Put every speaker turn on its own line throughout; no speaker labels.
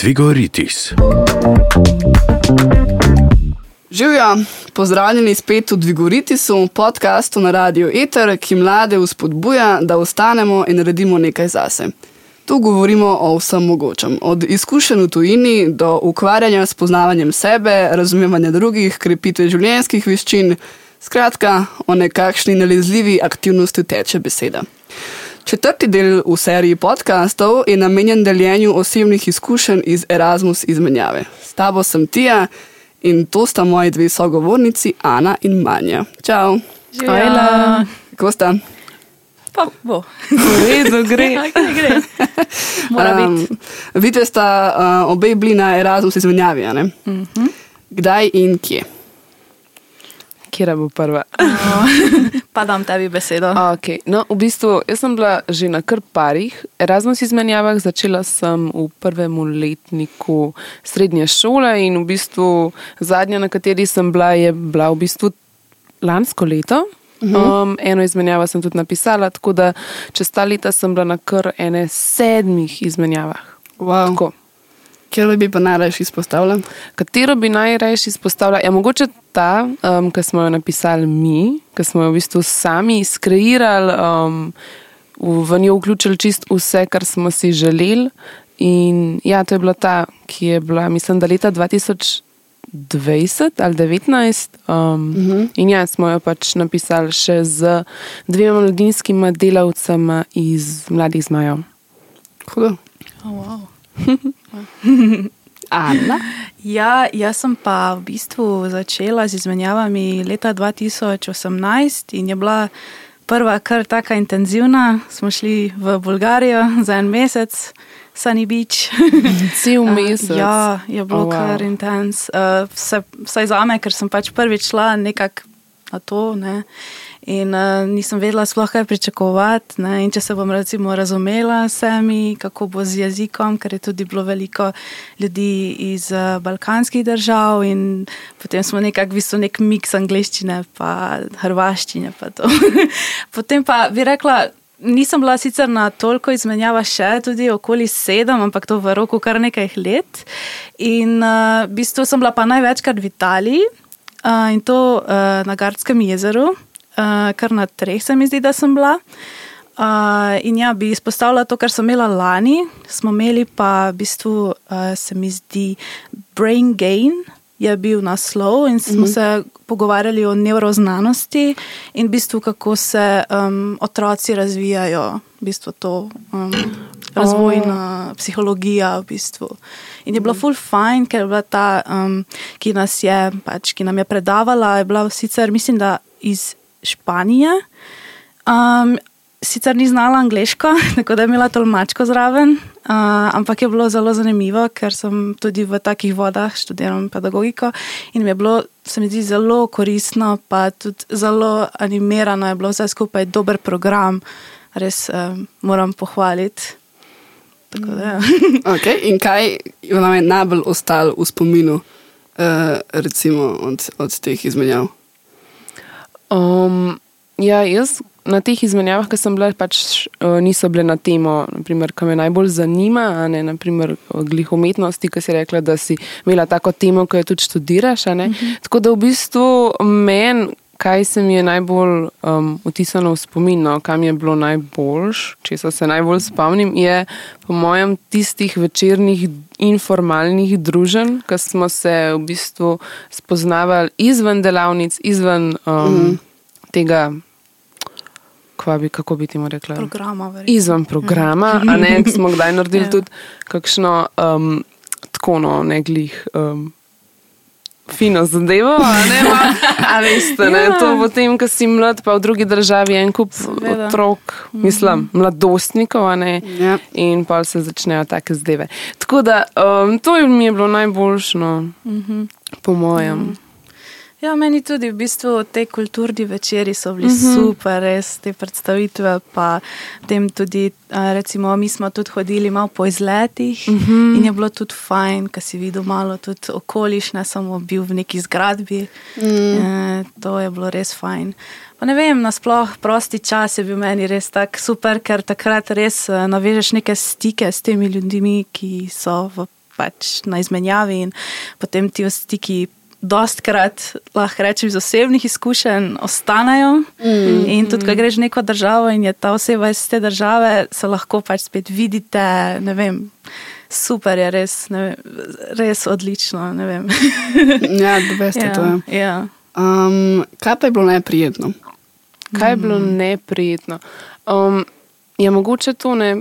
Tvigoritis.
Živijo, pozdravljeni spet v Dvigoritisu, podkastu na Radio Eter, ki mlade vzpodbuja, da ostanemo in naredimo nekaj zase. Tu govorimo o vsem mogočem, od izkušenj v tujini do ukvarjanja s poznavanjem sebe, razumevanja drugih, krepitve življenjskih veščin, skratka, o nekakšni nalezljivi aktivnosti teče beseda. Četrti del v seriji podkastov je namenjen deljenju osebnih izkušenj iz Erasmus izmenjave. S tabo sem Tija in to sta moji dve sogovornici, Ana in Manja. Čau!
Hvala.
Kako sta?
Pa bo.
V redu, gre.
Ja, gre. Mora biti.
Vidite, sta uh, obe bili na Erasmus izmenjavi, a ne?
Mhm.
Kdaj in kje?
Kira bo prva?
Pa dam tebi besedo.
Okay. No, v bistvu, jaz sem bila že na kar parih Erasmus izmenjavah. Začela sem v prvem letniku srednje šole in v bistvu zadnja, na kateri sem bila, je bila v bistvu lansko leto. Um, eno izmenjavo sem tudi napisala, tako da čez ta leta sem bila na kar ene sedmih izmenjavah.
Wow.
Tako.
Kjer bi pa najraje izpostavljal?
Katero bi najraje izpostavila? Ja, mogoče ta, um, ki smo jo napisali mi, ki smo jo v bistvu sami skreirali, um, v, v njo vključili čist vse, kar smo si želeli. In ja, to je bila ta, ki je bila, mislim, da leta 2020 ali 2019. Um, uh -huh. In ja, smo jo pač napisali še z dvema mladinskima delavcema iz Mladih Zmajev.
Hudo.
Oh, wow.
Ana?
Ja, jaz sem pa v bistvu začela z izmenjavami leta 2018 in je bila prva kar tako intenzivna. Smo šli v Bolgarijo za en mesec, Sunny Beach.
Cel mesec.
Ja, je bilo
Oh, wow.
wow. kar intens. Uh, vse, vsaj za me, ker sem pač prvič šla nekako na to. Ne. In uh, nisem vedela, sploh kaj pričakovati. Ne. In če se bom recimo razumela sami, kako bo z jezikom, ker je tudi bilo veliko ljudi iz uh, balkanskih držav, in potem smo nekako v bistvu nek miks angliščine in hrvaščine. Pa to. potem pa bi rekla. Nisem bila sicer na toliko izmenjava še, tudi okoli sedem, ampak to v roku kar nekaj let. In uh, v bistvu sem bila pa največkrat v Italiji uh, in to uh, na Gardskem jezeru, uh, kar na treh se mi zdi, da sem bila. Uh, in ja, bi izpostavila to, kar sem imela lani. Smo imeli pa v bistvu, uh, se mi zdi, Brain Gain. Je bil naslov in smo mm -hmm. se pogovarjali o nevroznanosti in v bistvu, kako se um, otroci razvijajo, v bistvu to um, razvojna oh. psihologija. V bistvu. In je bilo full fine, ker je bila ta, um, ki nas je, pač, ki nam je predavala, je bila sicer, mislim, da iz Španije. Um, sicer ni znala angliško, tako da je imela tolmačko zraven, uh, ampak je bilo zelo zanimivo, ker sem tudi v takih vodah študiral pedagogiko in mi je bilo, se mi zdi, zelo koristno, pa tudi zelo animirano je bilo vse skupaj, dober program, res um, moram pohvaliti. Tako da, ja.
Okay. In kaj vam je najbolj ostalo v spominu, uh, recimo od, od teh izmenjav?
Um, ja, jaz na teh izmenjavah, ki sem bila, pač uh, niso bile na temo, naprimer, ki me najbolj zanima, ne naprimer glih umetnosti, ki si rekla, da si imela tako temo, ki jo tudi študiraš. a ne. Tako da v bistvu meni. Kaj se mi je najbolj um, vtisnilo v spomin, no, kam je bilo najboljš, če se najbolj spomnim, je po mojem tistih večernih informalnih druženj, ki smo se v bistvu spoznavali izven delavnic, izven um, mm. tega, bi, kako bi ti mu rekla.
programa. verjetno.
Izven programa, a ne, smo kdaj naredili
Ja.
tudi kakšno um, tako no, ne glih. Um, Fino zadevo, a ne, ma, a veste, ne,
Ja.
to potem, ko si mlad, pa v drugi državi en kup
Seveda.
otrok, mislim, mladostnikov, a ne,
Ja.
in pa se začnejo take zdeve. Tako da um, to mi je bilo najboljše, no, po mojem.
Ja, meni tudi v bistvu te kulturni večeri so bili uh -huh. super, res te predstavitve. Pa tem tudi, recimo, mi smo tudi hodili malo po izletih uh -huh. in je bilo tudi fajn, ker si videl malo tudi okoliš, ne samo bil v neki zgradbi. Mm. E, to je bilo res fajn. Pa ne vem, nasploh prosti čas je bil meni res tako super, ker takrat res eh, navežeš neke stike s temi ljudmi, ki so v pač na izmenjavi in potem ti stiki. Dostkrat lahko rečem iz osebnih izkušenj, ostanejo. Mm, in tudi, ko greš v neko državo in je ta oseba iz te države, se lahko pač spet vidite. Vem, super je, res, vem, res odlično.
ja, doveste
ja,
to.
Je. Ja.
Um, kaj pa je bilo neprijetno?
Kaj je bilo mm. neprijetno? Um, je mogoče to ne.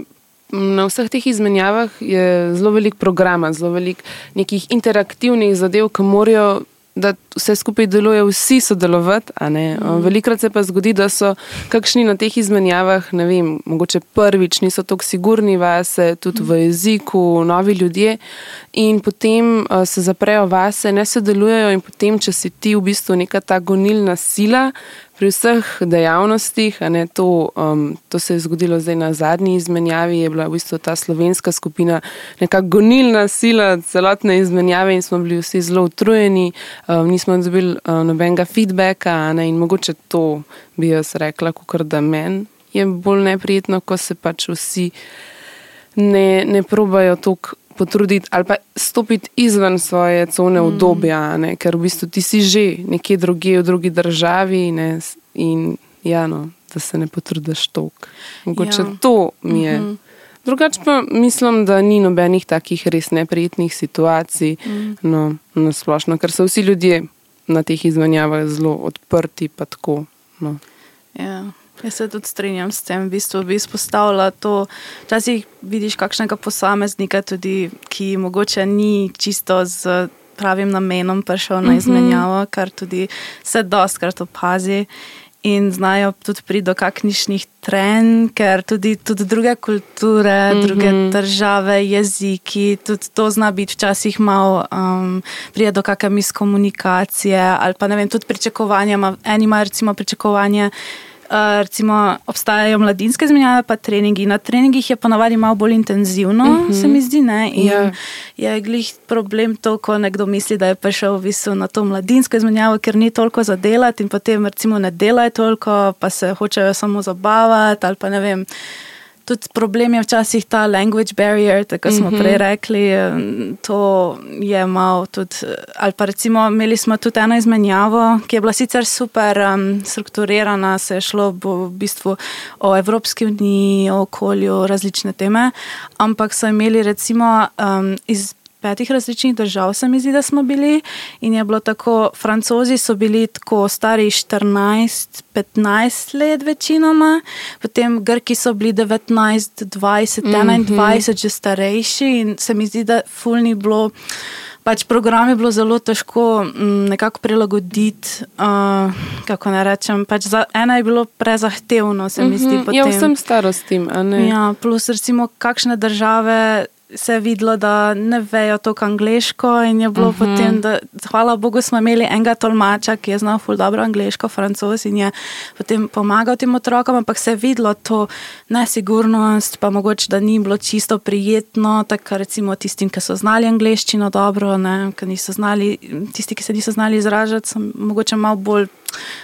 Na vseh teh izmenjavah je zelo velik program, zelo velik nekih interaktivnih zadev, ki morajo, da vse skupaj deluje, vsi sodelovati. Mm. Velikrat se pa zgodi, da so kakšni na teh izmenjavah, ne vem, mogoče prvič niso tako sigurni vase, tudi v jeziku, novi ljudje in potem uh, se zaprejo vase, ne sodelujejo in potem, če si ti v bistvu neka ta gonilna sila pri vseh dejavnostih, ne, to, um, to se je zgodilo zdaj na zadnji izmenjavi, je bila v bistvu ta slovenska skupina neka gonilna sila celotne izmenjave in smo bili vsi zelo utrujeni, um, nismo dobili um, nobenega feedbacka ne, in mogoče to bi jaz rekla, kot da meni je bolj neprijetno, ko se pač vsi ne, ne probajo toliko potruditi ali pa stopiti izven svoje cone obdobja, mm. ker v bistvu ti si že nekje drugje v drugi državi ne, in ja, no, da se ne potrudiš toliko. Mogoče ja. to mi je. Mm -hmm. Drugače pa mislim, da ni nobenih takih res neprijetnih situacij, mm. no, na splošno, ker so vsi ljudje na teh izmenjavah zelo odprti. Tako, no.
Ja. Jaz se tudi strinjam s tem, v bistvu bi izpostavila to. Včasih vidiš kakšnega posameznika, tudi, ki mogoče ni čisto z pravim namenom prišel na mhm. izmenjavo, kar tudi se dostkrat opazi. In znajo tudi priti do kakšnih trenj, ker tudi, tudi druge kulture, mm -hmm. druge države, jeziki, tudi to zna biti včasih malo, um, pride do kakšne miskomunikacije ali pa ne vem, tudi pričakovanja. Eni imajo recimo pričakovanje. Eh, recimo, obstajajo mladinske zmenjave, pa treningi. Na treningih je ponavadi malo bolj intenzivno, uh -huh. se mi zdi. Yeah. Ja. Je glih problem to, ko nekdo misli, da je prišel v bistvu na to mladinsko izmenjavo, ker ni toliko za delati in potem recimo ne delajo toliko, pa se hočejo samo zabavati ali pa ne vem tudi problem je včasih ta language barrier, tako smo mm -hmm. prej rekli. To je malo tudi. Ali pa recimo, imeli smo tudi eno izmenjavo, ki je bila sicer super um, strukturirana, se je šlo v bistvu o Evropski uniji, o okolju, različne teme, ampak so imeli recimo um, iz petih različnih držav, se mi zdi, da smo bili. In je bilo tako, francozi so bili tako stari 14-15 let, večinoma, potem Grki so bili 19, 20, mm -hmm. 21, že starejši. In se mi zdi, da fulni bilo. Pač program je bilo zelo težko mm, nekako prilagoditi. Uh, kako ne rečem, pač za ena je bilo prezahtevno, se mi zdi. Mm -hmm.
Ja, vsem starostim.
Ja, plus, recimo, kakšne države se je videlo, da ne vejo toliko angliško. In je bilo uh mhm. -huh. potem, da hvala Bogu, smo imeli enega tolmača, ki je znal ful dobro angliško, francos in je potem pomagal tem otrokom, ampak se je videlo to nesigurnost, pa mogoče, da ni bilo čisto prijetno, tako recimo tistim, ki so znali angliščino dobro, ne, ki znali, tisti, ki se niso znali izražati, so mogoče malo bolj.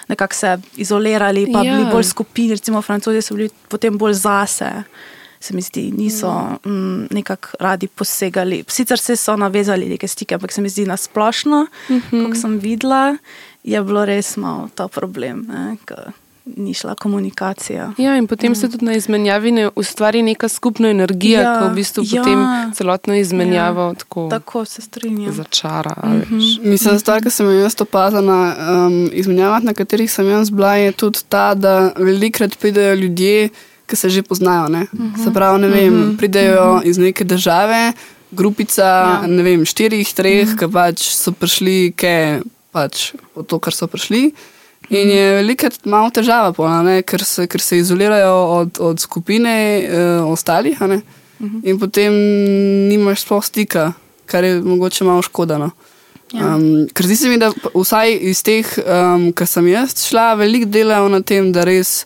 Nekako se izolirali, pa ja. bili bolj skupini, recimo, francozi so bili potem bolj zase se mi zdi, niso mm. mm, nekako radi posegali. Sicer se so navezali neke stike, ampak se mi zdi na splošno, mm -hmm. kot sem videla, je bilo res malo ta problem. Ne, Ni šla komunikacija.
Ja, in potem mm. se tudi na izmenjavi ne ustvari neka skupna energija, ja, ki v bistvu ja, potem celotno izmenjavo ja, tako,
tako se strinja.
Začara.
Mm -hmm. Mislim, da stvar, ki sem jo jaz opazila na um, izmenjavah, na katerih sem jaz bila, je tudi ta, da velikrat pridejo ljudje ki se že poznajo. Uh -huh. Se pravi, ne vem, uh mhm. -huh. pridejo uh mhm. -huh. iz neke države, grupica, ja. ne vem, štirih, treh, uh -huh. ki pač so prišli, ke pač v to, kar so prišli. In je velika malo težava, polna, ker, se, ker se izolirajo od, od skupine uh, ostalih, uh -huh. in potem nimaš sploh stika, kar je mogoče malo škodano. Ja. Um, ker zdi se mi, da vsaj iz teh, um, kar sem jaz šla, veliko delajo na tem, da res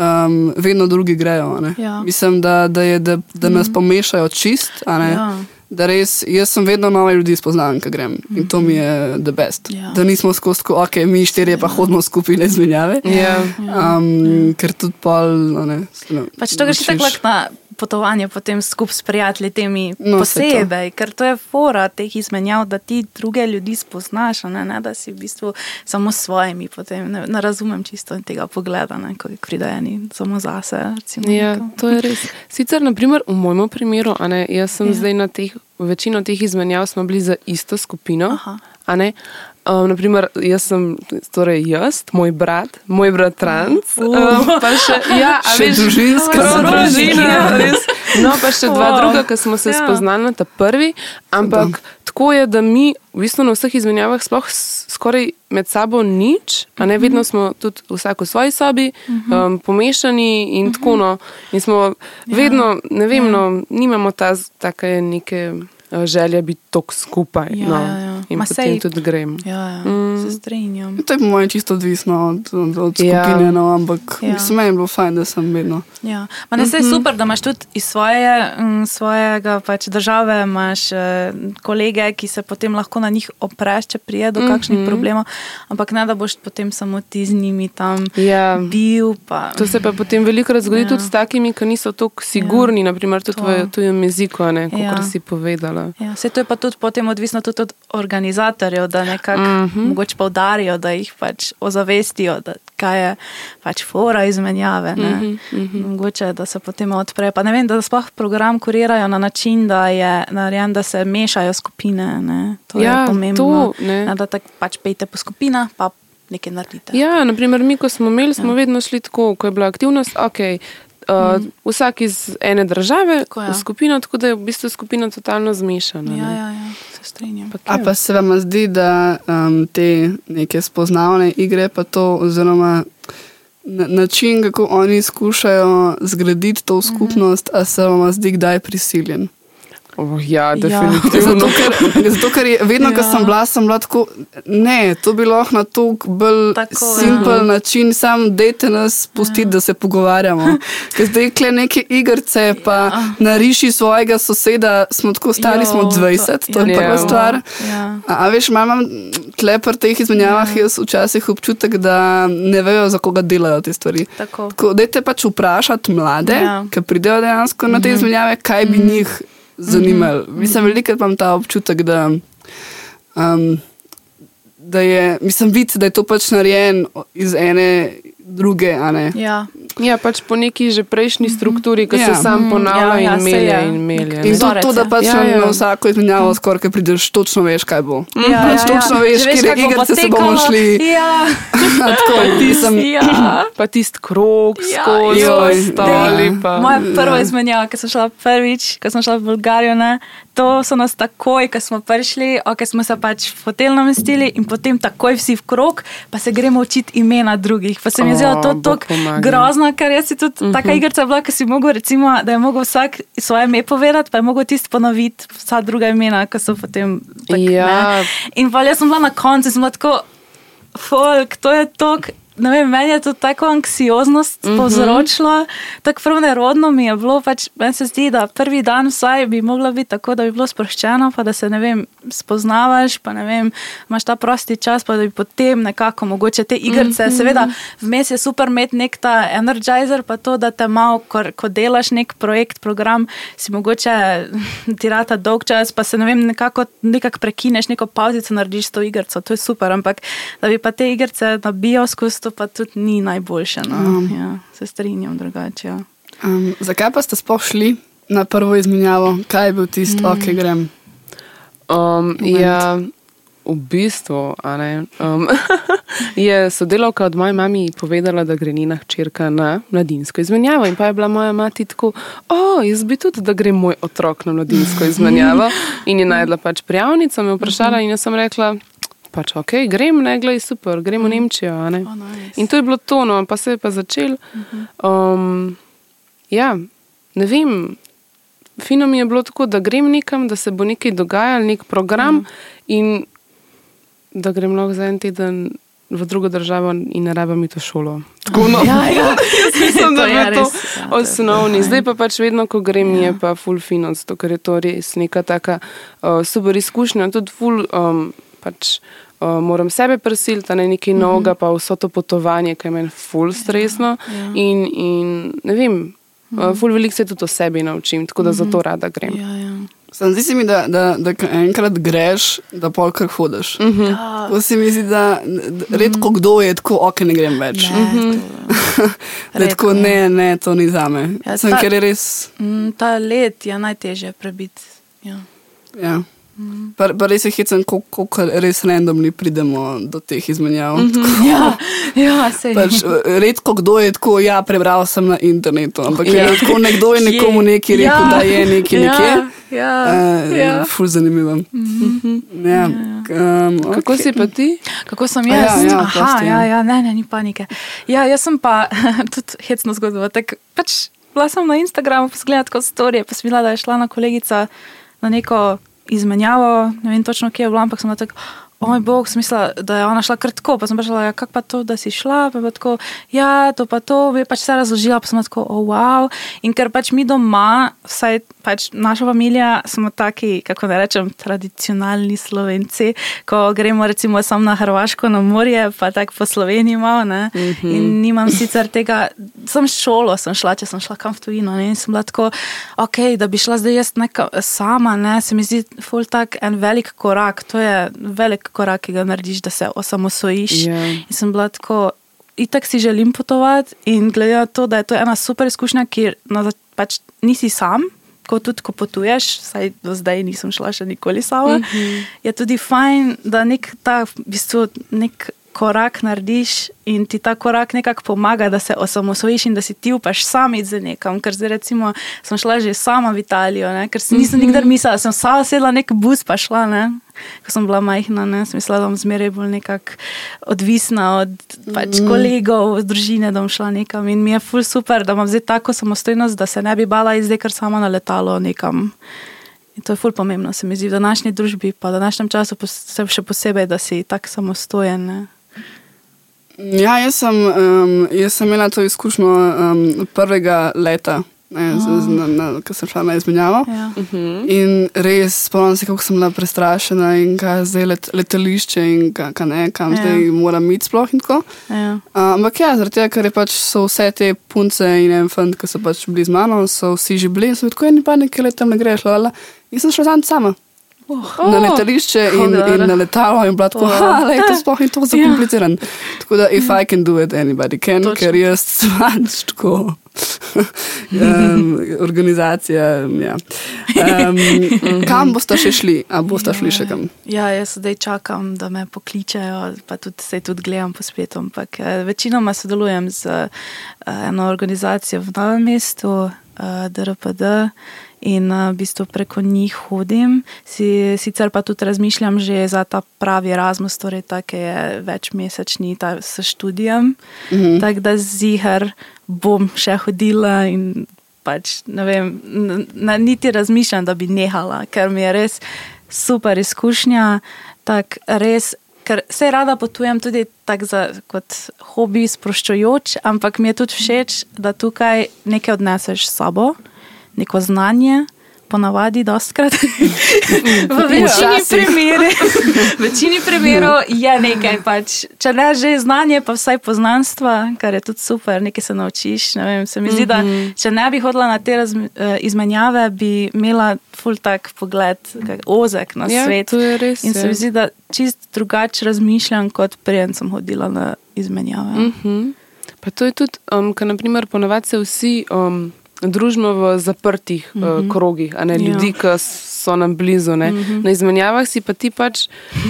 um, vedno drugi grejo. Ja. Mislim, da, da, je, da, da nas mm. pomešajo čist. Ja. Da res, jaz sem vedno nove ljudi spoznal, ki grem in to mi je the best. Ja. Da nismo skozi, ok, mi štirje pa hodimo skupaj na izmenjave.
Ja.
Um, ja. Ker tudi pol. Ne,
pač to greš tako na potovanje potem skupaj s prijatelji temi
No,
posebej, ker to je fora teh izmenjav, da ti druge ljudi spoznaš, ne, ne da si v bistvu samo s svojimi. Potem, ne, ne razumem čisto tega pogleda, ne, ko pridejo eni samo zase. Recimo,
Ja,
neko.
to je res. Sicer, naprimer, v mojem primeru, ne, jaz sem
Ja.
zdaj na teh, večino teh izmenjav smo bili za isto skupino.
Aha.
ne. Um, naprimer, jaz sem, torej jaz, moj brat, moj bratranc,
Uh.
um, pa še, ja,
Še
veš,
družinska zadružina.
družina, res. No, pa še dva
Wow.
druga, ki smo se
Ja.
spoznali na ta prvi, ampak tako je, da mi v bistvu na vseh izmenjavah sploh skoraj med sabo nič, a ne vedno smo tudi vsak v svoji sobi, um, pomešani in tako no. In smo vedno, ne vem, no, nimamo ta, take neke želje biti tok skupaj.
Ja,
no.
ja, ja.
In
Ma
potem
sej-
tudi grem.
Ja, ja
Mm.
Se strinjam.
To je po mojem čisto odvisno od, od, od
Ja.
skupine, no, ampak
Ja.
ja. mislim, meni je bilo fajn, da sem vedno.
Ja. Ma ne, mm super, da imaš tudi iz svoje, mm, svojega pač države imaš, eh, kolege, ki se potem lahko na njih opreš, če prije do kakšnih mm -hmm. problemov, ampak ne da boš potem samo ti z njimi tam
Ja.
bil. Pa.
To se pa potem veliko zgodi
Ja.
ja. tudi s takimi, ki niso tako sigurni, ja. naprimer tudi
To.
v tujem jeziku, kot
Ja.
ja. si povedala.
Ja, vse to je pa tudi potem odvisno tudi od organizatorjev, da nekako mm
Mhm.
-hmm. mogoče povdarijo, da jih pač ozavestijo, da kaj je pač fora izmenjave. Mm
Mhm,
-hmm. Mogoče da se potem odpre. Pa ne vem, da sploh program kurirajo na način, da je narejen, da se mešajo skupine. Ne? To
Ja,
je pomembno.
to, ne.
Ne, da tako pač pejte po skupinah, pa nekaj naredite.
Ja, naprimer, mi, ko smo imeli, smo ja. vedno šli tako, ko je bila aktivnost, ok. Uh, mm. Vsak iz ene države,
Tako, ja.
tako, skupina, tako da je v bistvu skupina totalno zmešana.
ja,
ne.
ja, ja se strinjam.
Pa
A pa se vam zdi, da um, te neke spoznavne igre, pa to, oziroma na, način, kako oni skušajo zgraditi to skupnost, a se vam zdi kdaj prisiljen?
Oh, ja,
Ja.
definitivno.
Zato, ker, zato, ker je vedno, ja. ko
Ja.
sem bila, sem bila tako, ne, to bi lahko na toliko bolj
Tako,
simpel
ja.
način, sam dejte nas pustiti, ja. da se pogovarjamo. Ker zdaj kle neke igrice, pa ja. nariši svojega soseda, smo tako stari,
Jo,
smo 20, to, to je
ja.
prva stvar.
Ja.
A, a veš, imam tle pri teh izmenjavah jaz včasih občutek, da ne vejo, za koga delajo te stvari.
Tako.
Tako, dajte pač vprašati mlade,
Ja.
ja. ki pridejo dejansko na te izmenjave, kaj bi njih zanimalo. Mislim, veliko imam ta občutek, da, um, da je, mislim, videti, da je to pač narejen iz ene druge, ne.
Ja.
Ja, pač po neki že prejšnji strukturi, ki ja.
Ja.
se sam
Mm,
ponavlja
ja, ja,
in melje
je.
in melje.
In to, to, da
ja.
pač
Ja,
ja,
ja.
na vsako izmenjavo skoraj, ki prideš, točno veš, kaj bo.
Ja,
pač točno veš,
Že
kje igrice se bomo šli.
Ja.
Tako, tisem,
ja.
Pa tisti krog
Ja,
skozi, ostali
ja.
pa.
Moja prva
Ja.
izmenjava, ki sem šla prvič, ko sem šla v Bolgarijo, ne, to so nas takoj, ko smo prišli, ok, smo se pač v hotel namestili in potem takoj vsi v krog, pa se gremo učiti imena drugih. Pa se mi je zdelo to tako grozno, ker jaz si tudi uh -huh. taka igrica bila, ki si mogel, recimo, da je mogel vsak svoje ime povedati, pa je mogel tisti ponoviti vsa druga imena, ki so potem. Tak,
Ja.
ne. In pa jaz sem bila na koncu, sem bila tako, folk, to je tok. Ne vem, meni je to tako anksioznost mm -hmm. povzročilo, tako prvo nerodno mi je bilo. Pač, meni se zdi, da prvi dan vsaj bi moglo biti tako, da bi bilo sproščeno, pa da se ne vem, spoznavaš, pa ne vem, imaš ta prosti čas, pa da bi potem nekako mogoče te igrice. Mm -hmm. Seveda, vmes je super imeti nek ta energizer, pa to, da te malo, ko, ko delaš nek projekt, program, si mogoče tirata dolg čas, pa se ne vem, nekako nekak prekineš, neko pauzico narediš s to igrico, to je super, ampak da bi pa te igrice nabijal skozi to, pa tudi ni najboljše. No.
Mm.
Ja, se strinjam drugače. Ja.
Um, zakaj pa ste sploh šli na prvo izmenjavo? Kaj je bil tisti, mm. ok, grem?
Um, ja, v bistvu a ne, um, je sodelavka od moje mami povedala, da gre njena hčerka na mladinsko izmenjavo. In pa je bila moja mati tako, o, jaz bi tudi, da gre moj otrok na mladinsko izmenjavo. In je najdla pač prijavnico, me vprašala in jaz sem rekla. Pač ok, grem, ne glej, super, gremo v Nemčijo. a ne.
Oh, nice.
In to je bilo to, no, pa se je pa začel. Um, ja, ne vem, fino mi je bilo tako, da grem nekam, da se bo nekaj dogajalo, nek program mm. in da grem lahko za en teden v drugo državo in ne rabim iti v šolo. Tako no.
Ja, ja.
Mislim, da
To je
to
ja, to
osnovni. Zdaj pa pač vedno, ko grem,
Ja.
je pa full zato ker je to res neka taka uh, super izkušnja. Tudi full, um, pač, uh, moram sebe prisiliti, a ne nekaj novega, pa vso to potovanje, ki je meni full stresno.
ja.
In, in ne vem, Uh, ful veliko se tudi o sebi naučim, tako da zato rada grem.
Ja, ja.
Sam zdi se mi, da, da, da enkrat greš, da pol kar hodiš.
Mhm.
Mm -hmm.
Ja,
To se mi zdi, da da redko kdo je tako, ok, ne grem več.
ne, to-
Da je tako,
redko,
ne, ne, to ni za me.
Ja,
Sem,
ta-
ker je res.
Mm, Ta let je najtežje prebiti. Ja.
Ja. Pa, pa res je hecen, kako res randomni pridemo do teh izmenjav. Mm -hmm.
Ja, ja, sej.
Pač, eh, redko kdo je tako, ja, prebral sem na internetu, ampak ja.
Ja.
je tako nekdo je nekomu nekaj rekel,
Ja.
ja. da je nekaj
Ja,
nekje.
ja,
Uh,
ja.
ja. Ful zanimivo. Mm -hmm. ja. um,
Kako si pa ti?
Kako sem
A ja,
jaz?
ja,
Aha,
prosti, ja.
ja, ja, ne, ne, ni panike. Ja, jaz sem pa tudi hecno zgodbo. Tak, pač, bila sem na Instagramu, posgledala kot storije, pa sem videla, da je šla na kolegica na neko izmenjavo, ne vem točno, kje je bilo, ampak sem tako. O moj bog, sem mislila, da je ona šla kar tako. Pa sem vprašala, ja, kako pa to, da si šla. Pa je bilo tako, ja, to pa to, bi pač vse razložila, pa sem tako, oh, wow. In ker pač mi doma, vsaj pač naša družina, smo taki, kako ne rečem, tradicionalni slovenci, ko gremo recimo sam na Hrvaško na morje, pa tako po Sloveniji malo, ne. Mm -hmm. In nimam sicer tega, sem šolo, sem šla, če sem šla kam v tujino, ne. In sem bila tako, ok, da bi šla zdaj jaz neka sama, ne, se mi zdi ful tak en velik korak, to je velik korak, ki ga narediš, da se osamosvojiš.
Ja.
In sem bila tako, itak si želim potovati in glede na to, da je to ena super izkušnja, ki na, za- pač nisi sam. Ko tudi, ko potuješ, saj do zdaj nisem šla še nikoli sama, mm -hmm. je tudi fajn, da nek ta v bistvu nek korak narediš in ti ta korak nekako pomaga, da se osamosvojiš in da si ti upaš sam iti za nekam. Ker zdaj recimo sem šla že sama v Italijo, ne? ker nisem nikdar mislila, sem sama sedla nek bus pa šla, ne? ko sem bila majhna, ne? sem mislila, da bom zmeraj bolj nekako odvisna od pač, kolegov, od družine, da bom šla nekam. In mi je ful super, da imam zdaj tako samostojnost, da se ne bi bala iti zdaj kar sama na letalo nekam. In to je ful pomembno, se mi zdi, v današnji družbi, pa v današnjem času še posebej, da si tako samostojen. Ne?
Ja, jaz sem, um, jaz sem imela to izkušnjo um, prvega leta, na, ko sem šla na izmenjavo.
Ja.
In res spomnim se, kako sem bila prestrašena in kaj zdaj let, letališče in kaj, kaj ne, kam
Ja.
ja. zdaj moram iti sploh.
Ja.
Uh, ampak ja, zaradi tega, ker je pač so vse te punce in en fant, ki so pač bili z mano, so vsi že bili in so tako eni pa nekaj let tam ne greš, lala. In sem šla sama.
Oh.
Na letališče in,
Hodar.
in na letalo, in bila tako,
Oh.
da je to sploh ni tako
Ja.
zakompliciran. Tako da, if I can do it, anybody can,
Točno.
ker jaz pač tako. um, organizacija. Ja. Um, kam boste še šli? A boste šli še kam?
Ja, jaz zdaj čakam, da me pokličejo, pa tudi se tudi gledam po spletu. Ampak eh, večinoma sodelujem z eh, eno organizacijo v Novem mestu, eh, DRPD. In uh, v bistvu preko njih hodim, si, sicer pa tudi razmišljam že za ta pravi Erasmus, torej tako je večmesečni ta s študijem. -hmm. Tako da zihar bom še hodila in pač ne vem, na, niti razmišljam, da bi nehala, ker mi je res super izkušnja. Tak res, ker se rada potujem tudi za, kot hobi, sproščujoč, ampak mi je tudi všeč, da tukaj nekaj odneseš s sabo, neko znanje. Ponavadi, dostkrat. v večini v večini primerov je nekaj. Pač. Če ne že znanje, pa vsaj poznanstva, kar je tudi super, nekaj se naučiš. Ne vem, se mi zdi, da če ne bi hodila na te razmi, eh, izmenjave, bi imela ful tak pogled, kak, ozek na
Ja,
svet.
res,
In se
ja.
mi zdi, da čist drugače razmišljam, kot preden sem hodila na izmenjave. Mm.
Mhm. Pa to je tudi, um, ker naprimer ponavadi se vsi um, družimo v zaprtih mm -hmm. uh, krogih, ne
Ja.
ljudi, ki so nam blizu. Mm -hmm. Na izmenjavah si pa ti pač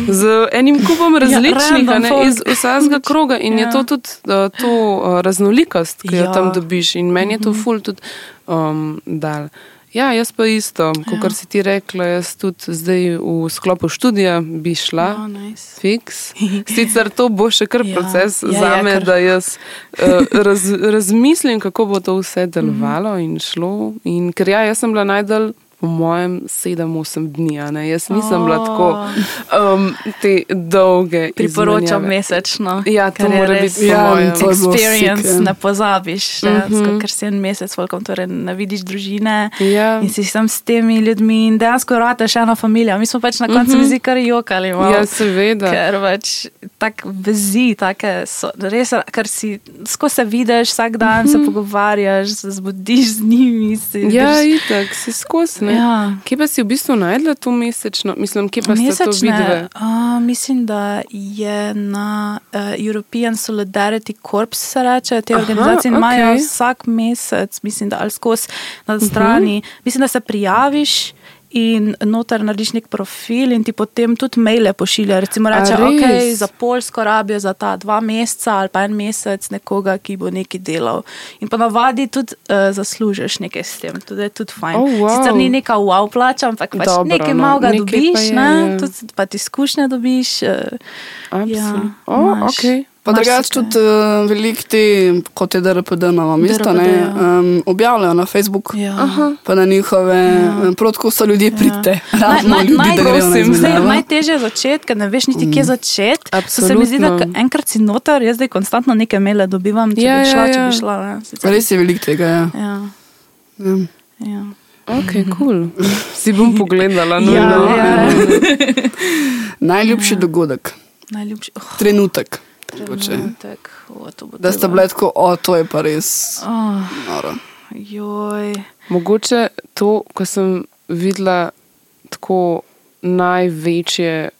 z enim kupom različnih,
Ja,
ne, iz vsakega kroga in ja.
Ja.
je to tudi uh, to uh, raznolikost, ki jo
Ja.
tam dobiš in meni je to ful tudi um, dal. Ja, jaz pa isto, kot
Ja.
si ti rekla, jaz tudi zdaj v sklopu študija bi šla.
Oh, nice.
Fiks. Sicer to bo še kar
Ja.
proces
Ja,
ja,
ja,
za me,
ker-
da jaz uh, raz, razmislim, kako bo to vse delovalo in šlo. In ker ja, jaz sem bila najdalj po mojem, 7-8 dni. a ne. Jaz nisem bila tako um, te dolge.
Priporočam mesečno.
Ja, to mora biti
Ja,
Experience
sick, ja.
ne pozabiš, mm
Mhm.
-hmm. ker si en mesec, volkom, torej ne vidiš družine
Ja.
in si tam s temi ljudmi in dejansko rateš eno družino. Mi smo pač na koncu mm -hmm. kar jokali. Malo,
Ja, seveda.
Ker pač tako vezi, take so, res, ker si skozi se vidiš, vsak dan mm -hmm. se pogovarjaš, se zbudiš z njimi. Si
Mhm. Ja,
drž-
itak, si skozi. Ne.
Ja.
Kje pa si v bistvu najdla to mesečno? Mislim, kje pa ste to?
Mesečne, uh, mislim, da je na uh, European Solidarity Corps se reče, te
Aha,
organizacije in imajo vsak mesec, mislim, da ali skozi na strani. Uh -huh. Mislim, da se prijaviš. In noter narediš nek profil, in ti potem tudi maile pošilja. Recimo, reče,
A
ok, za Polsko rabijo za ta dva meseca ali pa en mesec nekoga, ki bo nekaj delal. In ponavadi tudi uh, zaslužiš nekaj s tem, tudi je tudi fajn.
Oh, wow.
Sicer ni neka wow plača, ampak pač
Dobro,
nekaj
no,
malega dobiš,
pa je,
ne,
ja.
tudi pa ti izkušnje dobiš.
Absolutno.
Ja,
oh, okay.
Pa drugače tudi uh, veliko te, kot je DRPD Novo mesto, ne,
ja.
um, objavljajo na Facebooku.
Ja.
Pa na njihove, ja. prav tako so ljudje da na
je
izmenjavo.
Najtežje je začeti, ker ne veš niti, kje začeti. So Se mi zdi, da
Absolutno.
enkrat si noter, jaz zdaj konstantno neke maile dobivam, če
Ja,
bi šla,
ja,
če
ja.
bi šla. Ne, sicer-
Res je veliko tega. Ja.
Ja,
Ja.
ja.
Ok, cool. Si bom pogledala. No,
Ja,
no.
ja.
Najljubši dogodek,
Najljubši. Oh,
trenutek.
Trenutek. O, to bo
Da sta
treba.
bile tako, o, to je pa res
Oh,
noro.
joj.
Mogoče to, ko sem videla tako največje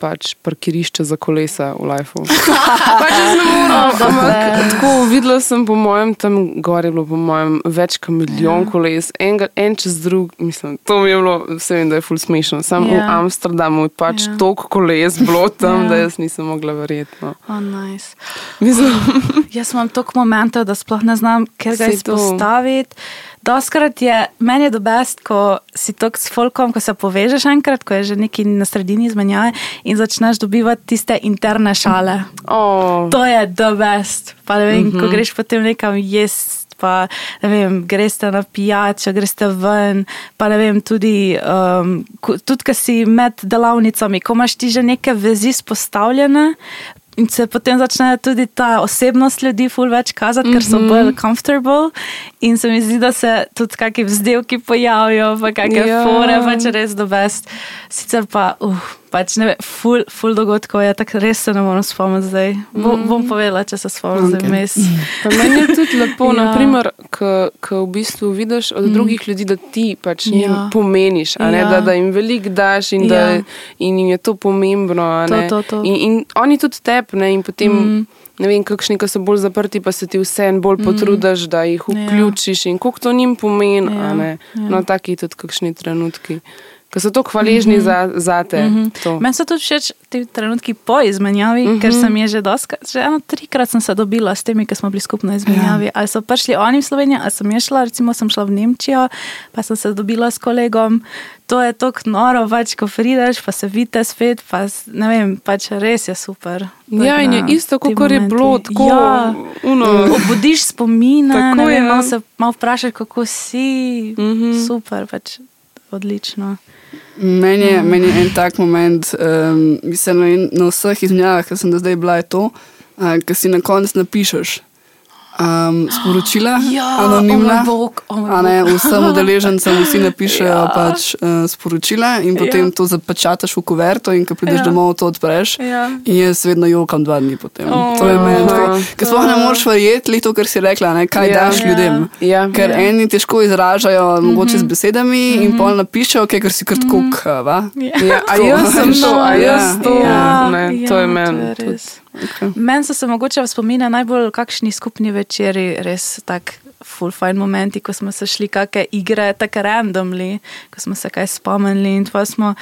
pač parkirišče za kolesa v Lifeu. pač jaz ne morem, ampak tako videla sem, po mojem, tam gor je bilo po mojem več kot milijon ja. koles, en, en čez drug, mislim, to mi je bilo, vse vem, da je ful smešno. Sam ja. v
Ja.
Amsterdamu je pač
Ja.
ja. toliko koles bilo tam,
ja.
da jaz nisem mogla verjeti. No.
Oh, nice.
Mislim,
Jaz imam toliko momentov, da sploh ne znam, ker ga
Saj to.
Doskrat je meni je dobest, ko si tok s folkom, ko se povežeš enkrat, ko je že neki na sredini izmenjave in začneš dobivati tiste interne šale.
oh,
To je dobest. Pa ne vem, mm
Mhm.
-hmm. ko greš potem nekam jesti. Pa, ne vem, greš na pijačo, greš ven, pa ne vem, tudi, um, tudi ko si med delavnicami, ko imaš ti že neke vezi spostavljene. In se potem začne tudi ta osebnost ljudi ful več kazati, ker so
Mhm.
bolj comfortable. In se mi zdi, da se tudi kakšni vzdelki pojavijo, pa kakšne
Ja.
fore, pač res do best. Sicer pa, uh, pač ne ful, ful dogodkov je, tako res se ne morem spomniti zdaj. Bo,
Mhm.
bom povedala, če se spomnim okay. zdaj
Okej.
mes.
Pa meni je tudi lepo,
Ja.
ja. naprimer, ko v bistvu vidiš od mm. drugih ljudi, da ti pač njim
Ja.
ja. pomeniš, ne,
Ja.
da, da jim veliko daš in, ja.
Ja.
da, in jim je to pomembno.
To, to, to.
In, in oni tudi tepne in potem.
Mm.
Mm. Ne vem, kakšni, ki so bolj zaprti, pa se ti vseeno bolj mm. potrudiš, da jih
Ja.
vključiš in koliko to njim pomeni.
Ja,
Ja,
ja.
no, taki tudi kakšni trenutki, ki so tako hvaležni mm -hmm. za, za te. Mm. -hmm.
Meni so tudi všeč ti trenutki po izmenjavi, mm -hmm. ker sem je že doskrat, že eno trikrat sem se dobila s temi, ki smo bili skupaj na izmenjavi. Ja. Ali so prišli oni v Slovenijo, ali sem jaz šla, recimo sem šla v Nemčijo, pa sem se dobila s kolegom. To je tako noro, pač, ko prideš, pa se vidite spet, pa ne vem, pač res je super.
Ja, in je isto, kot je bilo, tako
Ja.
uno.
Obudiš spomine,
Tako
vem,
je.
malo se malo vprašaš, kako si. Mm. -hmm. Super, pač odlično.
Meni je, meni je en tak moment, um, mislim, na, na vseh izmenjavah, ki sem do zdaj bila, je to, uh, ki si na koncu napišeš um, sporočila, anonimna.
oh bog, oh
A ne, vsem udeležencem vsi napišejo ja.
Ja.
pač, uh, sporočila in potem
Ja.
ja. to zapečataš v kuverto in ko prideš
Ja.
ja. domov, to odpreš.
Ja.
In jaz vedno jokam dva dni potem.
Oh.
to je meni tako.
Aha.
Ker sploh ne moreš verjeti, to, kar si rekla, ne, kaj
Ja.
ja. daš
Ja.
ljudem.
Ja.
Ker
Ja.
ja. eni težko izražajo, mogoče z besedami, mm -hmm. in pol napišejo, okay, ker si kar tako kava.
Ja, a jaz sem to, a jaz
Ja.
to,
Ja,
ne,
ja,
to je
to
meni.
Res. Meni so se mogoče spomine najbolj kakšni skupni večeri, res tak full fine momenti, ko smo se šli kakšne igre, tako randomly, ko smo se kaj spomnili in pa smo,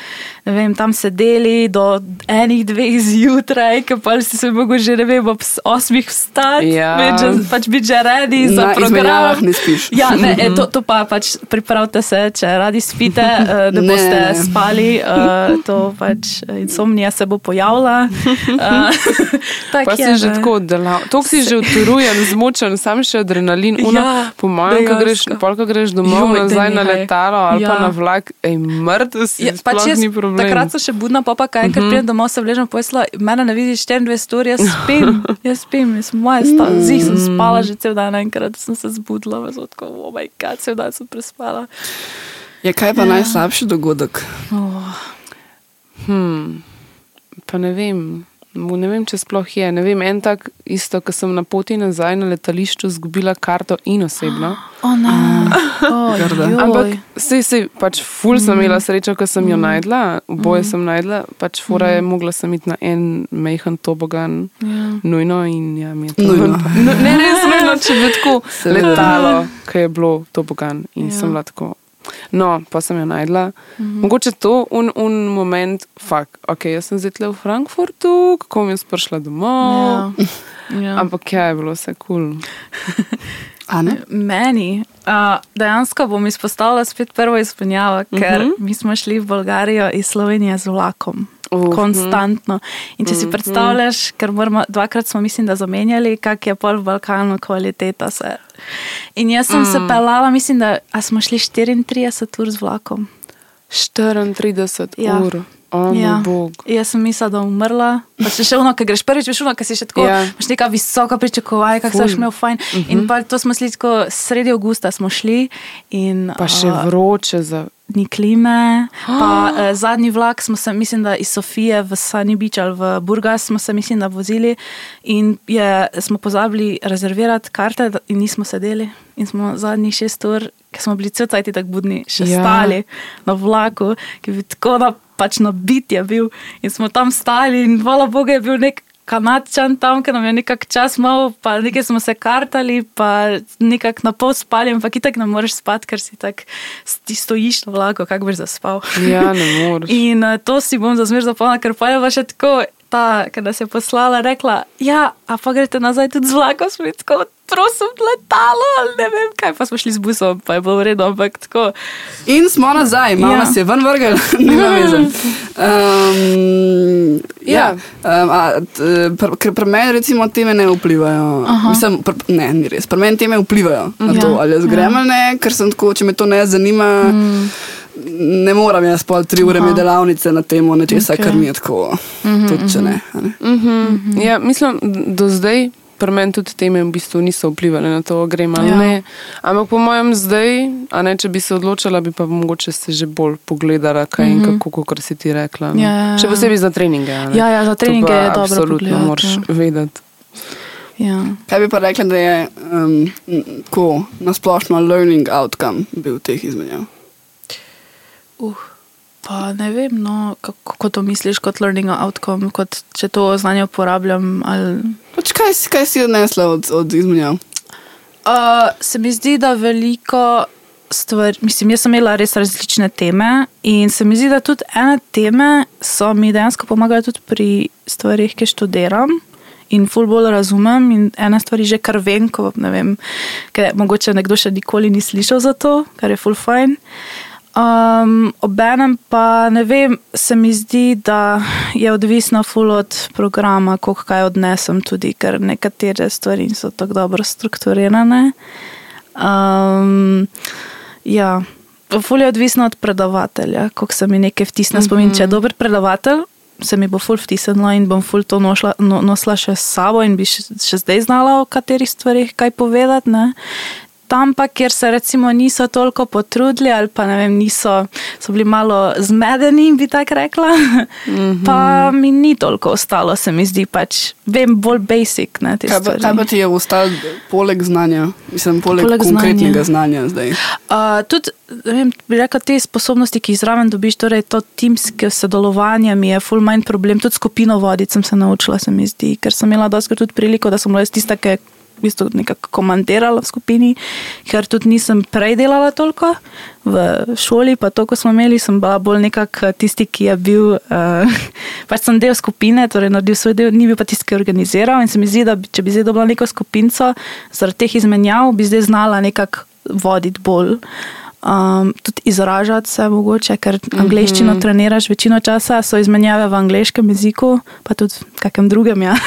vem, tam sedeli do enih, dveh zjutraj, ker pa si se mogel že, ne vem, ob osmih vstati,
Ja.
več, pač biti že redi za
Na
program.
izmenjavah ne spiš.
Ja, ne, e, to, to pa pač pripravite se, če radi spite, da
Ne,
boste
ne, ne.
spali, eh, to pač insomnija se bo pojavila. Eh, tak
Pa
je,
si že
ne.
tako oddelav. To si že utrujen, zmočen, sam še adrenalin,
Ja. Ja,
Po mojem, ko greš, pol, ko greš domov,
Joj,
nazaj na letalo ali ja. pa
Ja.
na vlak, ej, mrtev si,
Ja,
ja,
pač
sploh
jaz,
ni problem.
takrat so še budna, pa pa kaj, ker pridem domov, se vležem posla, mene ne vidiš 24 ur, jaz spim, jaz spim, jaz moja sta, zih sem spala že cel dan, enkrat sem se zbudila, veš, tako, oh moj god, cel dan sem prespala.
Je kaj pa ja. najslabši dogodek?
Oh.
Hmm. Pa ne vem. Ne vem, če sploh je. Ne vem, en tak isto, ko sem na poti nazaj na letališču izgubila karto in osebno.
O ne, oh.
Ampak sej, sej, pač ful sem imela srečo, ko sem jo najdla, oboje sem najdla, pač fura je, mogla sem iti na en mehen tobogan,
Ja.
nujno in ja, mi je to.
Nujno.
No, ne, res nujno, če bi tako
Seveda.
letalo, ki je bilo tobogan in
Ja.
sem bila tako. No, pa sem jo najdla. Mogoče to un, un moment, fakt, ok, jaz sem zdaj tle v Frankfurtu, kako mi je spršla domov.
Ja. Ja.
Ampak ja, je bilo vse kul. Cool.
A ne?
Meni, uh, dejansko bom izpostavila spet prvo izpolnjavo, ker uh -huh. mi smo šli v Bolgarijo iz Slovenije z vlakom.
Uh -huh.
Konstantno. In če si predstavljaš, ker moramo, dvakrat smo, mislim, da zamenjali, kak je pol v Balkanu kvaliteta. Se. In jaz sem mm. se pelala, mislim, da smo šli 34 ur z vlakom.
34
Ja.
ja. ur, o moj
Ja. Jaz sem mislila, da bom umrla. Pa še ono, ki greš prvič, veš ono, ki si še tako,
Ja.
imaš neka visoka pričakovanja, kako
Ful.
si imel fajn. Uh -huh. In pa to smo šli tako sredi avgusta smo šli in
Pa še
a,
vroče za.
ni klime. Pa, uh, zadnji vlak smo se, mislim, da iz Sofije v Sunny Beach ali v Burgas smo se, mislim, da vozili in je, smo pozabili rezervirati karte da- in nismo sedeli. In smo zadnjih šest ur, ker smo bili cel cajt tako budni, še
Ja.
ja. stali na vlaku, ki bi tako na, pač na bit je bil. In smo tam stali in hvala Bogu je bil nek. Kanadčan tam, ki nam je nekako čas mal, pa nekaj smo se kartali, pa nekako na pol spali, ampak itak ne moreš spati, ker si ti stojiš na vlaku, kako boš zaspal.
Ja, ne moreš.
In uh, to si bom za zmer zapomnila, ker pa je pa še tako, ta, ki nas je poslala, rekla, ja, a pa greste nazaj tudi z vlakom, smo bili tako, prosim, letalo, ali ne vem kaj, pa smo šli z busom, pa je bilo v redu, ampak tako.
In smo nazaj, malo
Ja.
nas je ven vrgel, nima veze. Um, ja, um, a, pr, ker pri meni recimo teme ne vplivajo. Mislim, pr, ne, ni res. Pri meni teme vplivajo na
Ja,
to, ali jaz grem ali ne, ker sem tako, če me to ne zanima. Ne moram jaz pol tri ure imeti delavnice na temo nečesa,
Ok.
okay. kar mi je tako. Tudi če ne. a ne.
Mhm. Ja, mislim, do zdaj. Pri meni tudi teme v bistvu niso vplivali na to, grem ali
Ja.
ne. Ampak po mojem zdaj, a ne, če bi se odločila, bi pa mogoče se že bolj pogledala, kaj mm -hmm. in kako, kot si ti rekla. no.
Mhm. Ja, ja, ja.
Še posebej za treninge. a ne.
Ja, ja, za treninge je dobro
Absolutno moraš
ja.
vedeti.
Ja.
Kaj bi pa rekla, da je um, tako nasplošno learning outcome bil teh izmenjav?
Uh, pa ne vem, no, kako, kako to misliš kot learning outcome, kot če to znanje uporabljam. Ali...
Pač kaj, kaj si odnesla od, od izmenjav?
Uh, se mi zdi, da veliko stvari, mislim, jaz sem imela res različne teme in se mi zdi, da tudi ene teme so mi dejansko pomagale tudi pri stvarih, ki študiram. In ful bolj razumem, in ena stvar že kar vem, ko ne vem, ker mogoče nekdo še nikoli ni slišal za to, kar je ful fajn. Um, Obenem pa ne vem, se mi zdi, da je odvisno ful od programa, koliko kaj odnesem, tudi ker nekatere stvari niso tako dobro strukturirane. Um, ja, ful je odvisno od predavatelja, koliko se mi nekaj vtisne. Spomin, če je dober predavatelj, se mi bo ful vtisnilo in bom ful to nošla, no, nosila še s sabo in bi še, še zdaj znala o katerih stvarih kaj povedati. Ne? Tam pa, kjer se recimo niso toliko potrudili ali pa ne vem, niso, so bili malo zmedeni, bi tako rekla, mm -hmm. pa mi ni toliko ostalo, se mi zdi pač, vem, bolj basic. Ne,
Kaj pa, kaj pa ti je ostalo poleg znanja, mislim, poleg,
Poleg
konkretnega
znanja.
znanja, zdaj?
Uh, tudi, vem, bi rekla, te sposobnosti, ki jih zraven dobiš, torej to timske sodelovanje mi je full mind problem. Tudi skupino voditi sem se naučila, se mi zdi, ker sem imela dosti tudi priliko, da sem bila jaz tista, ki je v bistvu nekako komandirala v skupini, ker tudi nisem prej delala toliko v šoli, pa to, ko smo imeli, sem bila bolj nekako tisti, ki je bil, uh, pač sem del skupine, torej naredil svoj del, ni bil pa tisti, ki je organiziral in se mi zdi, da bi, če bi zdaj dobila neko skupinco, zaradi teh izmenjav, bi zdaj znala nekako voditi bolj. Um, tudi izražati se mogoče, ker angliščino mm -hmm. treniraš večino časa, so izmenjave v angliškem jeziku, pa tudi v kakem drugem. Ja.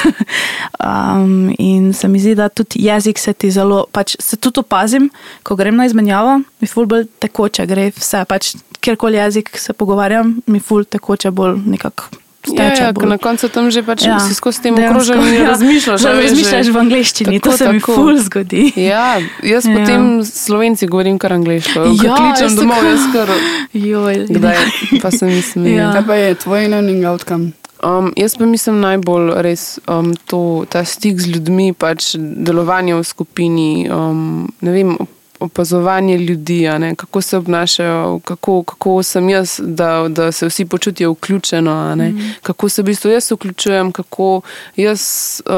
Um, in se mi zdi, da tudi jezik se ti zelo, pač se tudi opazim, ko grem na izmenjavo, mi ful bolj tekoče gre vse. Pač, kjerkoli jezik se pogovarjam, mi ful tekoče bolj nekako.
Ja, ja, na koncu tam že pač ja, si skozi tem okrožen ja. razmišljaš.
Že razmišljaš v angliščini, tako, to se tako. mi ful zgodi.
Ja, jaz ja. potem slovenci govorim kar angliško. Ja, kličem domov, jaz kar.
Joj.
Kdaj, pa se mislim.
Ja. Kaj pa je tvoj learning outcome?
Um, jaz pa mislim najbolj res um, to, ta stik z ljudmi, pač delovanje v skupini, um, ne vem, opazovanje ljudi, kako se obnašajo, kako, kako sem jaz, da, da se vsi počutijo vključeno, mm. kako se v bistvu jaz vključujem, kako jaz.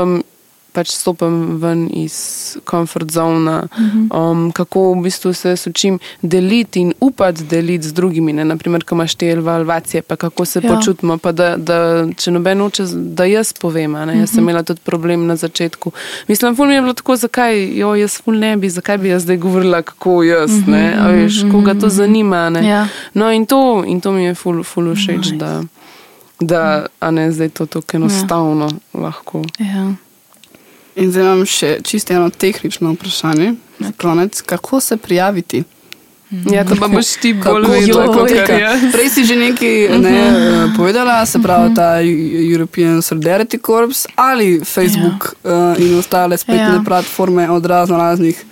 Um, pač stopim ven iz komfort zona, mhm. um, kako v bistvu se učim deliti in upati deliti z drugimi. Ne? Naprimer, ko imaš te evalvacije, pa kako se ja. počutimo. Da, da, če noben uče, da jaz povem. Jaz sem mhm. imela tudi problem na začetku. Mislim, ful mi je bilo tako, zakaj jo jaz ful ne bi, zakaj bi jaz zdaj govorila, kako jaz, ne? Mhm, A veš, koga to zanima. Ja. No, in to, in to mi je ful, ful všeč. No, da, da, ne zdaj to tako enostavno ja. lahko.
Ja.
In zdaj imam še čisto eno tehnično vprašanje. Konec, kako se prijaviti?
Ja, to pa boš ti bolj videl, kot je to.
Prej si že nekaj ne, uh, povedala, se pravi ta European Solidarity Corps ali Facebook ja. uh, in ostale spletne ja. platforme od razno raznih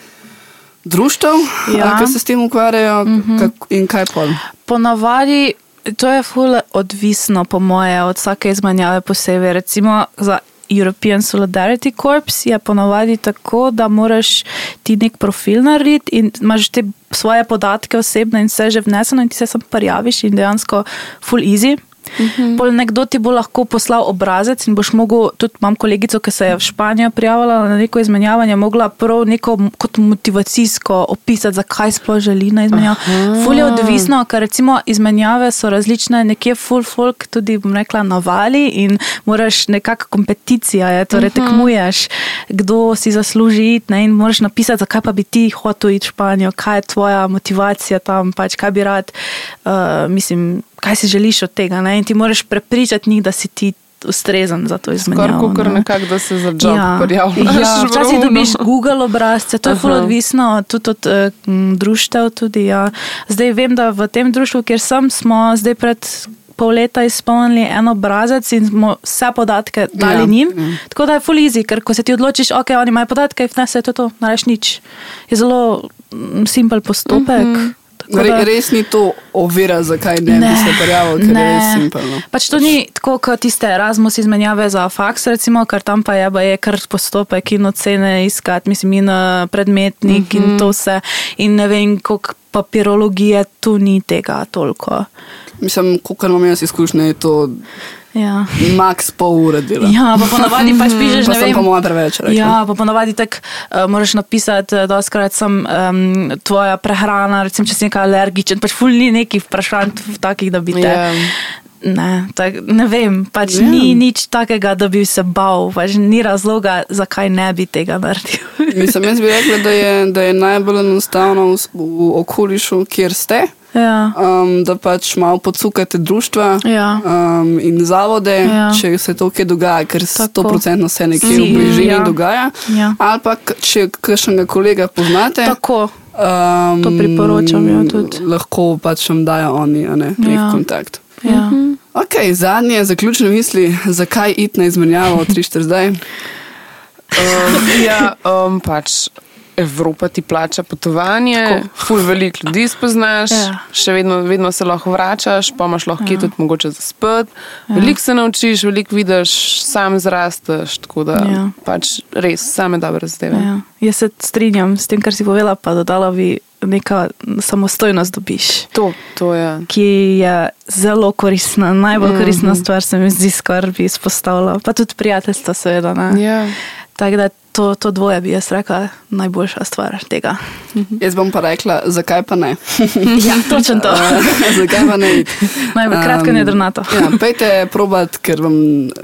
društev, ja. ki se s tem ukvarjajo uh -huh. kak, in kaj pol.
Ponavadi. To je fully odvisno, po moje, od vsake izmenjave posebej. Recimo za European Solidarity Corps je ponovadi tako, da moraš ti nek profil narediti in imaš te svoje podatke osebne in vse že vneseno in ti se sam prijaviš in dejansko full easy. -hmm. Pol nekdo ti bo lahko poslal obrazec in boš mogel, tudi imam kolegico, ki se je v Španijo prijavila na neko izmenjavanje, mogla prav neko kot motivacijsko opisati, zakaj sploh želi na izmenjavi. Ful je odvisno, ker recimo izmenjave so različne, nekje full folk tudi, bom rekla, navali in moraš nekako kompeticija, je, torej mm -hmm. tekmuješ, kdo si zasluži iti in moraš napisati, zakaj pa bi ti hotel iti v Španijo, kaj je tvoja motivacija tam, pač kaj bi rad, uh, mislim, kaj si želiš od tega. Ne? In ti moraš prepričati njih, da si ti ustrezen za to izmenjavo.
Skoraj kot nekako, da se za job ja. prijavljaš.
Ja, včasih dobiš Google obrazce, to je zelo odvisno tudi od uh, društev. Tudi, ja. Zdaj vem, da v tem društvu, kjer sem, smo zdaj pred. Pol leta izpolnili en obrazec in smo vse podatke dali ja, njim. Ja. Tako da je full easy, ker ko se ti odločiš, ok, oni imajo podatke, ne se to, to nareš nič. Je zelo mm, simpel postopek. Mm -hmm.
Re, res ni to ovira, zakaj ne, ne bi se prijavil, ker ne. je res simpelno.
Pač to ni tako, kot tiste Erasmus izmenjave za faks, recimo, ker tam pa je, je kar postopek in ocene iskati, mislim, in eh, predmetnik mm -hmm. in mhm. to vse. In ne vem, koliko papirologije tu ni tega toliko.
Mislim, koliko imam jaz izkušnje, je to.
Ja.
Max pol ure dela.
Ja, pa ponovadi pač pišeš,
pa ne vem. Pa moja preveč. Rekel.
Ja, pa ponovadi tak uh, moraš napisati, da uh, skrat sem um, tvoja prehrana, recimo, če si nekaj alergičen, pač ful ni nekih vprašanj takih, da bi te. Yeah. Ne, tak, ne vem, pač yeah. ni nič takega, da bi se bal, pač ni razloga, zakaj ne bi tega naredil.
Mislim, jaz bi rekel, da, da je najbolj enostavno v, v okolišu, kjer ste.
Ja.
Um, da pač malo podsukate društva
ja.
um, in zavode, ja. če se to kaj dogaja, ker se to procentno se nekje v bližini ja. dogaja.
Ja.
Ali pa če kakšnega kolega poznate.
Tako. Um, to priporočam. Ja,
lahko pač vam dajo oni ne, nek ja. kontakt.
Ja. Mhm.
Ok, zadnje zaključne misli, zakaj iti na izmenjavo 3-4 zdaj?
Um, ja, um, pač Evropa ti plača potovanje, ful veliko ljudi spoznaš, ja. še vedno, vedno se lahko vračaš, pa imaš lahko ja. tudi mogoče za spet. Ja. Veliko se naučiš, veliko vidiš, sam zrasteš, tako da ja. pač res same dobre zdaj.
Ja. Jaz se strinjam s tem, kar si povedala, pa dodala bi neka samostojnost dobiš.
To, to je.
Ki je zelo koristna, najbolj koristna mm -hmm. stvar se mi zdi, kar bi izpostavila. Pa tudi prijateljstva, seveda.
Ja.
Tako da to, to dvoje bi jaz rekla najboljša stvar tega.
Jaz bom pa rekla, zakaj pa ne.
Ja, točno to.
zakaj pa ne? iti?
Najbolj kratko in
Um,
jedrnato.
Ja, pejte probat, ker vam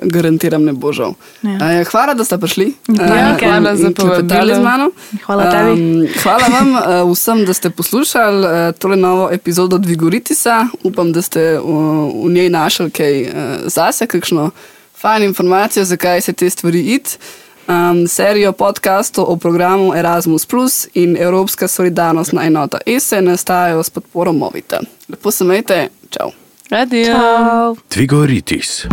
garantiram ne bo žal.
Ja.
Ja. Hvala, da ste prišli.
Ja,
eh,
hvala
in-
za
in
povabilo.
z mano.
Hvala tebi.
Um, hvala vam uh, vsem, da ste poslušali uh, tole novo epizodo Dvigoritisa. Upam, da ste uh, v njej našli kaj uh, zase, kakšno fajn informacijo, zakaj se te stvari id. Um, serijo podkastov o programu Erasmus Plus in Evropska solidarnostna enota ESE nastajajo s podporo Movita. Lepo se majte, čau!
Adijo.
Tvigoritis.